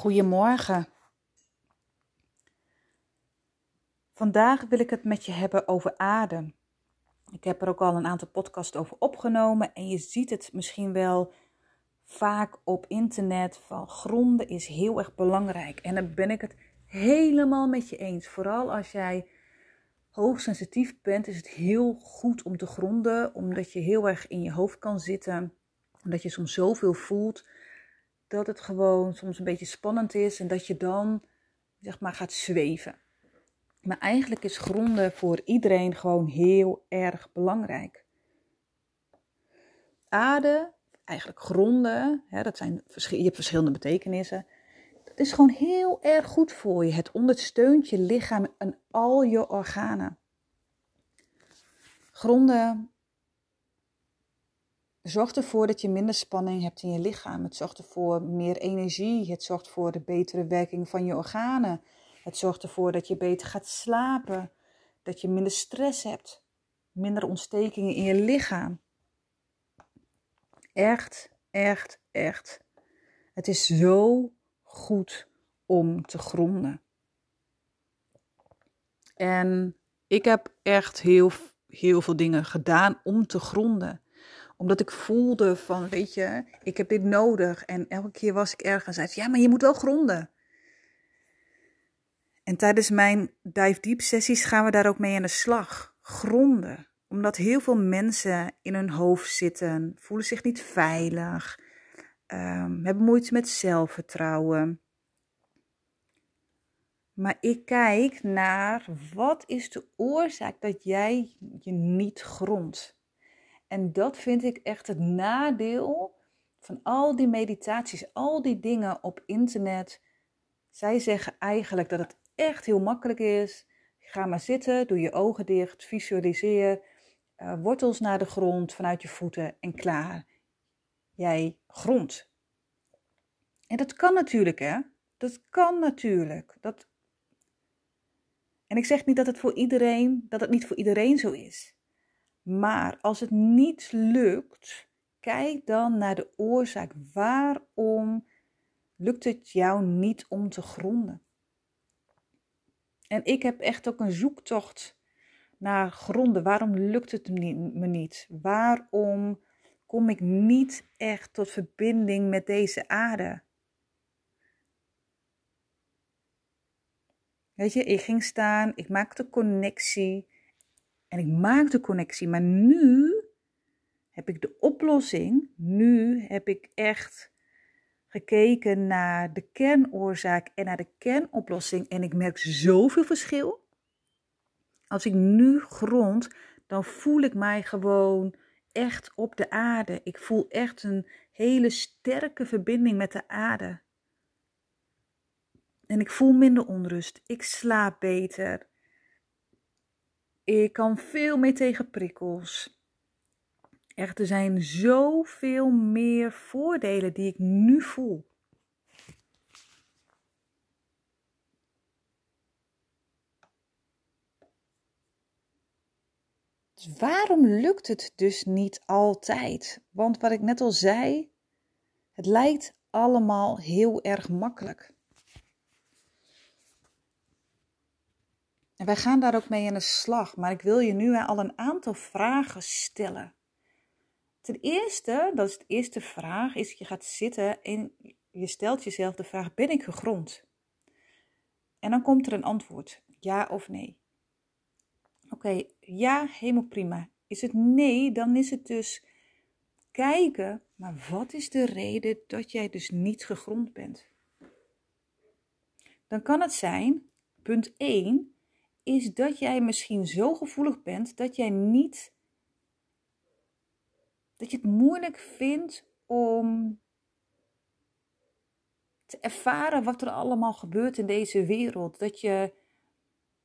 Goedemorgen. Vandaag wil ik het met je hebben over adem. Ik heb er ook al een aantal podcasts over opgenomen en je ziet het misschien wel vaak op internet van gronden is heel erg belangrijk. En dan ben ik het helemaal met je eens. Vooral als jij hoogsensitief bent, is het heel goed om te gronden, omdat je heel erg in je hoofd kan zitten, omdat je soms zoveel voelt dat het gewoon soms een beetje spannend is en dat je dan zeg maar gaat zweven. Maar eigenlijk is gronden voor iedereen gewoon heel erg belangrijk. Aarde, eigenlijk gronden, hè, dat zijn, je hebt verschillende betekenissen. Dat is gewoon heel erg goed voor je. Het ondersteunt je lichaam en al je organen. Gronden zorgt ervoor dat je minder spanning hebt in je lichaam. Het zorgt ervoor meer energie. Het zorgt voor de betere werking van je organen. Het zorgt ervoor dat je beter gaat slapen. Dat je minder stress hebt. Minder ontstekingen in je lichaam. Echt, echt, echt. Het is zo goed om te gronden. En ik heb echt heel, heel veel dingen gedaan om te gronden omdat ik voelde van, weet je, ik heb dit nodig. En elke keer was ik ergens en zei, ja, maar je moet wel gronden. En tijdens mijn dive deep sessies gaan we daar ook mee aan de slag. Gronden. Omdat heel veel mensen in hun hoofd zitten, voelen zich niet veilig, um, hebben moeite met zelfvertrouwen. Maar ik kijk naar wat is de oorzaak dat jij je niet grondt. En dat vind ik echt het nadeel van al die meditaties, al die dingen op internet. Zij zeggen eigenlijk dat het echt heel makkelijk is. Ga maar zitten, doe je ogen dicht, visualiseer, uh, wortels naar de grond vanuit je voeten en klaar. Jij grond. En dat kan natuurlijk, hè? Dat kan natuurlijk. Dat... En ik zeg niet dat het voor iedereen, dat het niet voor iedereen zo is. Maar als het niet lukt, kijk dan naar de oorzaak. Waarom lukt het jou niet om te gronden? En ik heb echt ook een zoektocht naar gronden. Waarom lukt het me niet? Waarom kom ik niet echt tot verbinding met deze aarde? Weet je, ik ging staan, ik maakte connectie en ik maak de connectie. Maar nu heb ik de oplossing. Nu heb ik echt gekeken naar de kernoorzaak en naar de kernoplossing. En ik merk zoveel verschil. Als ik nu grond, dan voel ik mij gewoon echt op de aarde. Ik voel echt een hele sterke verbinding met de aarde. En ik voel minder onrust. Ik slaap beter. Ik kan veel meer tegen prikkels. Echt, er zijn zoveel meer voordelen die ik nu voel. Dus waarom lukt het dus niet altijd? Want wat ik net al zei, het lijkt allemaal heel erg makkelijk. En wij gaan daar ook mee aan de slag. Maar ik wil je nu al een aantal vragen stellen. Ten eerste, dat is de eerste vraag, is je gaat zitten en je stelt jezelf de vraag: ben ik gegrond? En dan komt er een antwoord: ja of nee. Oké, ja, helemaal prima. Is het nee, dan is het dus kijken, maar wat is de reden dat jij dus niet gegrond bent? Dan kan het zijn, punt 1, is dat jij misschien zo gevoelig bent dat jij niet. dat je het moeilijk vindt om te ervaren wat er allemaal gebeurt in deze wereld. Dat je,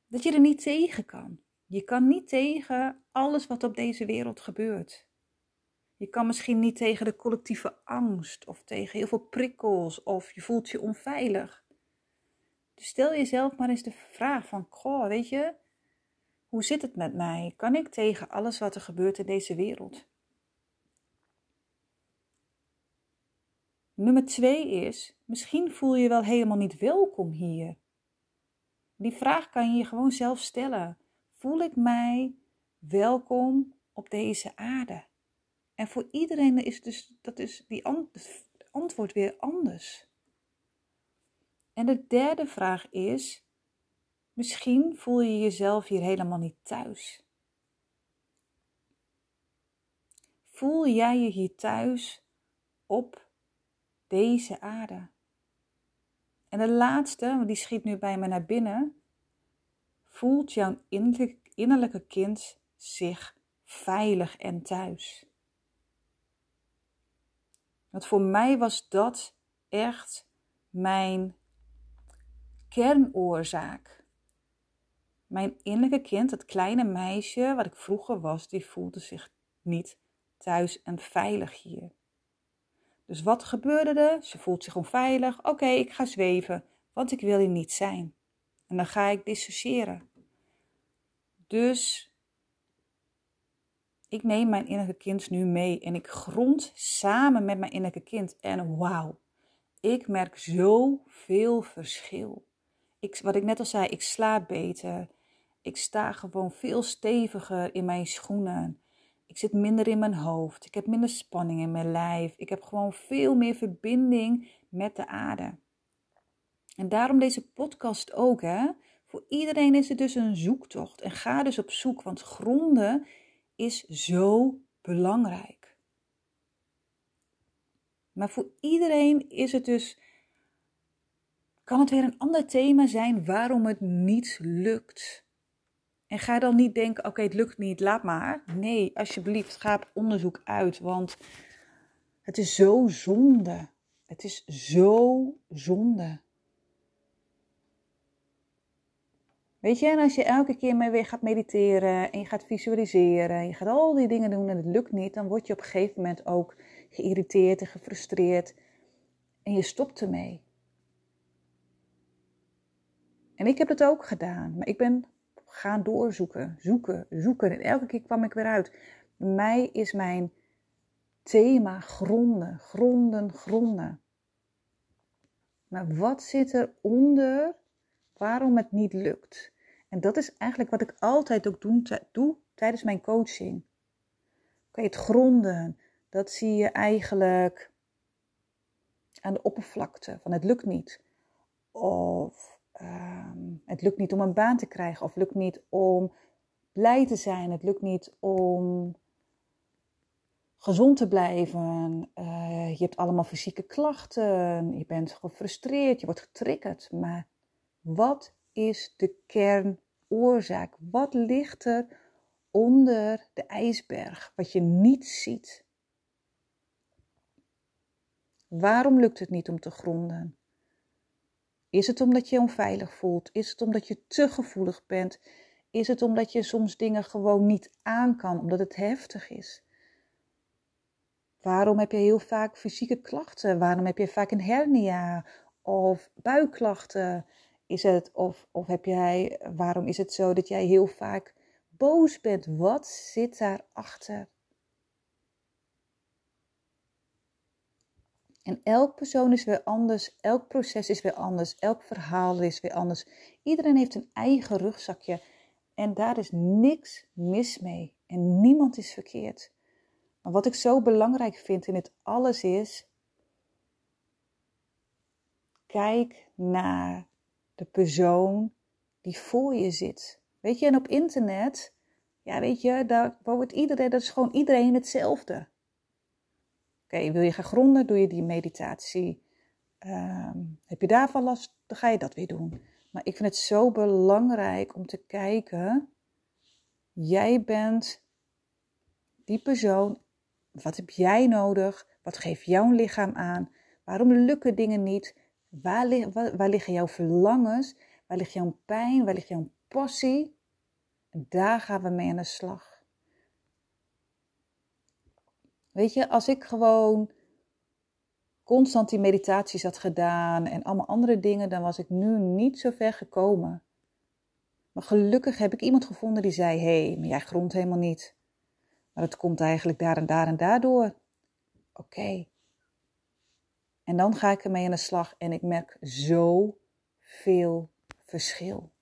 dat je er niet tegen kan. Je kan niet tegen alles wat op deze wereld gebeurt. Je kan misschien niet tegen de collectieve angst of tegen heel veel prikkels of je voelt je onveilig. Dus stel jezelf maar eens de vraag van, goh, weet je, hoe zit het met mij? Kan ik tegen alles wat er gebeurt in deze wereld? Nummer twee is, misschien voel je wel helemaal niet welkom hier. Die vraag kan je je gewoon zelf stellen. Voel ik mij welkom op deze aarde? En voor iedereen is dus, dat is die antwoord weer anders. En de derde vraag is, misschien voel je jezelf hier helemaal niet thuis. Voel jij je hier thuis op deze aarde? En de laatste, want die schiet nu bij me naar binnen. Voelt jouw innerlijke kind zich veilig en thuis? Want voor mij was dat echt mijn kernoorzaak. Mijn innerlijke kind, het kleine meisje wat ik vroeger was, die voelde zich niet thuis en veilig hier. Dus wat gebeurde er? Ze voelt zich onveilig. Oké, ik ga zweven, want ik wil hier niet zijn. En dan ga ik dissociëren. Dus ik neem mijn innerlijke kind nu mee en ik grond samen met mijn innerlijke kind. En wauw, ik merk zoveel verschil. Wat ik net al zei, ik slaap beter. Ik sta gewoon veel steviger in mijn schoenen. Ik zit minder in mijn hoofd. Ik heb minder spanning in mijn lijf. Ik heb gewoon veel meer verbinding met de aarde. En daarom deze podcast ook, hè. Voor iedereen is het dus een zoektocht. En ga dus op zoek, want gronden is zo belangrijk. Maar voor iedereen is het dus, kan het weer een ander thema zijn waarom het niet lukt. En ga dan niet denken, oké, het lukt niet, laat maar. Nee, alsjeblieft, ga op onderzoek uit, want het is zo zonde. Het is zo zonde. Weet je, en als je elke keer maar weer gaat mediteren en je gaat visualiseren, en je gaat al die dingen doen en het lukt niet, dan word je op een gegeven moment ook geïrriteerd en gefrustreerd en je stopt ermee. En ik heb het ook gedaan, maar ik ben gaan doorzoeken, zoeken, zoeken. En elke keer kwam ik weer uit. Bij mij is mijn thema gronden, gronden, gronden. Maar wat zit er onder waarom het niet lukt? En dat is eigenlijk wat ik altijd ook doe tijdens mijn coaching. Oké, het gronden, dat zie je eigenlijk aan de oppervlakte van het lukt niet. Of Ehm, het lukt niet om een baan te krijgen of het lukt niet om blij te zijn. Het lukt niet om gezond te blijven. Uh, je hebt allemaal fysieke klachten. Je bent gefrustreerd. Je wordt getriggerd. Maar wat is de kernoorzaak? Wat ligt er onder de ijsberg wat je niet ziet? Waarom lukt het niet om te gronden? Is het omdat je onveilig voelt? Is het omdat je te gevoelig bent? Is het omdat je soms dingen gewoon niet aan kan, omdat het heftig is? Waarom heb je heel vaak fysieke klachten? Waarom heb je vaak een hernia of buikklachten? Is het, of, of heb jij, waarom is het zo dat jij heel vaak boos bent? Wat zit daarachter? En elk persoon is weer anders, elk proces is weer anders, elk verhaal is weer anders. Iedereen heeft een eigen rugzakje en daar is niks mis mee en niemand is verkeerd. Maar wat ik zo belangrijk vind in het alles is, kijk naar de persoon die voor je zit. Weet je, en op internet, ja weet je, daar wordt iedereen, dat is gewoon iedereen hetzelfde. Oké, wil je gaan gronden, doe je die meditatie. Ehm, heb je daarvan last, dan ga je dat weer doen. Maar ik vind het zo belangrijk om te kijken, jij bent die persoon, wat heb jij nodig? Wat geeft jouw lichaam aan? Waarom lukken dingen niet? Waar, liggen jouw verlangens? Waar ligt jouw pijn? Waar ligt jouw passie? Daar gaan we mee aan de slag. Weet je, als ik gewoon constant die meditaties had gedaan en allemaal andere dingen, dan was ik nu niet zo ver gekomen. Maar gelukkig heb ik iemand gevonden die zei: Hé, hey, maar jij grondt helemaal niet. Maar het komt eigenlijk daar en daar en daardoor. Oké. En dan ga ik ermee aan de slag en ik merk zo veel verschil.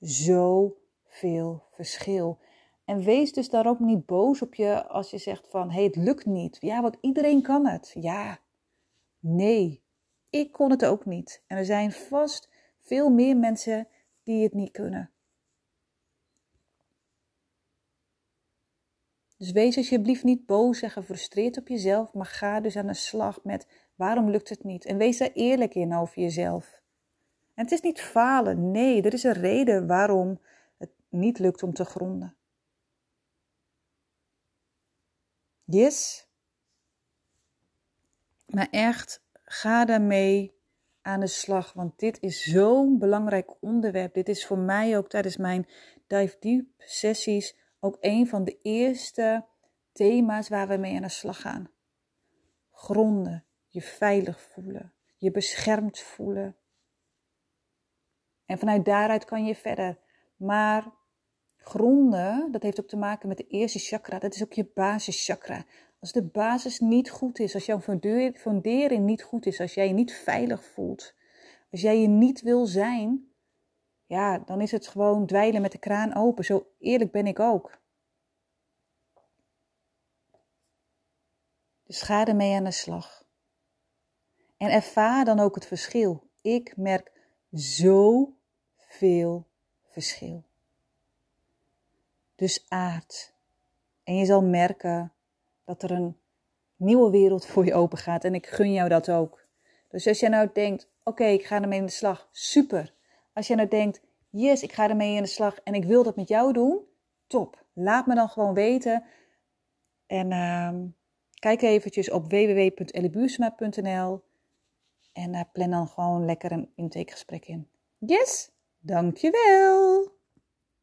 Zo veel verschil. En wees dus daarop niet boos op je als je zegt van hé, hey, het lukt niet. Ja, want iedereen kan het. Ja, nee, ik kon het ook niet. En er zijn vast veel meer mensen die het niet kunnen. Dus wees alsjeblieft niet boos en gefrustreerd op jezelf, maar ga dus aan de slag met waarom lukt het niet. En wees daar eerlijk in over jezelf. En het is niet falen, nee, er is een reden waarom het niet lukt om te gronden. Yes? Maar echt, ga daarmee aan de slag, want dit is zo'n belangrijk onderwerp. Dit is voor mij ook tijdens mijn Dive Deep sessies ook een van de eerste thema's waar we mee aan de slag gaan. Gronden, je veilig voelen, je beschermd voelen. En vanuit daaruit kan je verder. Maar gronden, dat heeft ook te maken met de eerste chakra. Dat is ook je basischakra. Als de basis niet goed is, als jouw fundering niet goed is, als jij je niet veilig voelt, als jij je niet wil zijn, ja, dan is het gewoon dweilen met de kraan open. Zo eerlijk ben ik ook. Dus ga ermee aan de slag. En ervaar dan ook het verschil. Ik merk zoveel verschil. Dus aard. En je zal merken dat er een nieuwe wereld voor je open gaat. En ik gun jou dat ook. Dus als jij nou denkt, oké, ik ga ermee aan de slag, super. Als jij nou denkt, yes, ik ga ermee aan de slag en ik wil dat met jou doen, top. Laat me dan gewoon weten. En uh, kijk eventjes op www.ellebuursema.nl en uh, plan dan gewoon lekker een intakegesprek in. Yes, dankjewel!